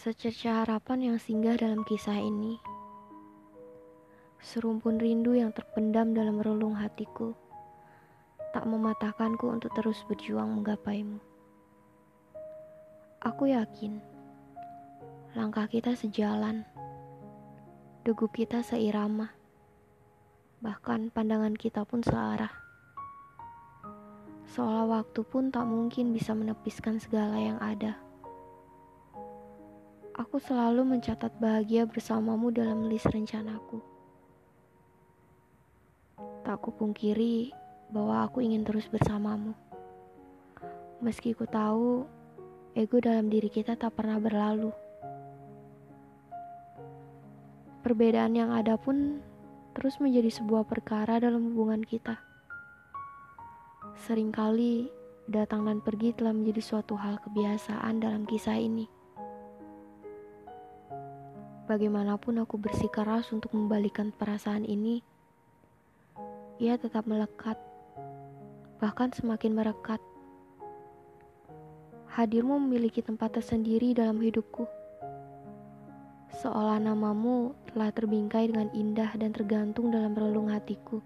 Secerca harapan yang singgah dalam kisah ini. Serumpun rindu yang terpendam dalam relung hatiku. Tak mematahkanku untuk terus berjuang menggapaimu. Aku yakin langkah kita sejalan. Degup kita seirama. Bahkan pandangan kita pun searah. Seolah waktu pun tak mungkin bisa menepiskan segala yang ada. Aku selalu mencatat bahagia bersamamu dalam list rencanaku. Tak kupungkiri bahwa aku ingin terus bersamamu. Meski ku tahu ego dalam diri kita tak pernah berlalu. Perbedaan yang ada pun terus menjadi sebuah perkara dalam hubungan kita. Seringkali datang dan pergi telah menjadi suatu hal kebiasaan dalam kisah ini. Bagaimanapun aku bersikeras untuk membalikan perasaan ini, ia tetap melekat, bahkan semakin merekat. Hadirmu memiliki tempat tersendiri dalam hidupku. Seolah namamu telah terbingkai dengan indah dan tergantung dalam relung hatiku.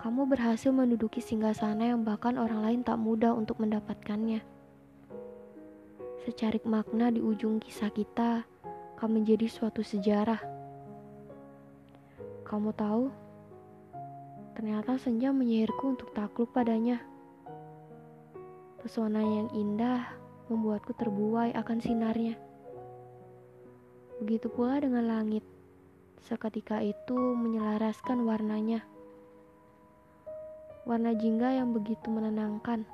Kamu berhasil menduduki singgasana yang bahkan orang lain tak mudah untuk mendapatkannya. Secarik makna di ujung kisah kita akan menjadi suatu sejarah. Kamu tahu, ternyata senja menyihirku untuk takluk padanya. Pesona yang indah membuatku terbuai akan sinarnya. Begitu pula dengan langit, seketika itu menyelaraskan warnanya warna jingga yang begitu menenangkan.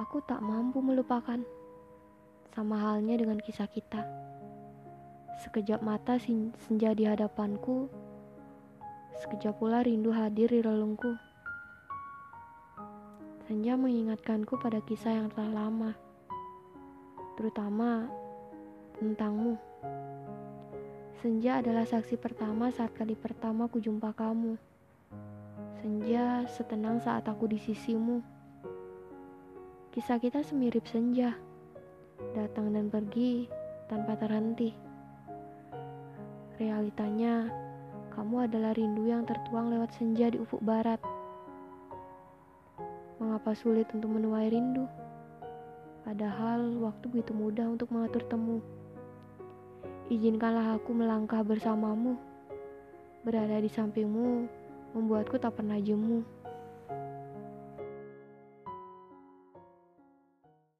Aku tak mampu melupakan, sama halnya dengan kisah kita. Sekejap mata senja di hadapanku, sekejap pula rindu hadir di relungku. Senja mengingatkanku pada kisah yang telah lama, terutama tentangmu. Senja adalah saksi pertama saat kali pertama ku jumpa kamu. Senja setenang saat aku di sisimu. Kisah kita semirip senja, datang dan pergi tanpa terhenti. Realitanya, kamu adalah rindu yang tertuang lewat senja di ufuk barat. Mengapa sulit untuk menuai rindu? Padahal waktu begitu mudah untuk mengatur temu. Izinkanlah aku melangkah bersamamu, berada di sampingmu membuatku tak pernah jemu.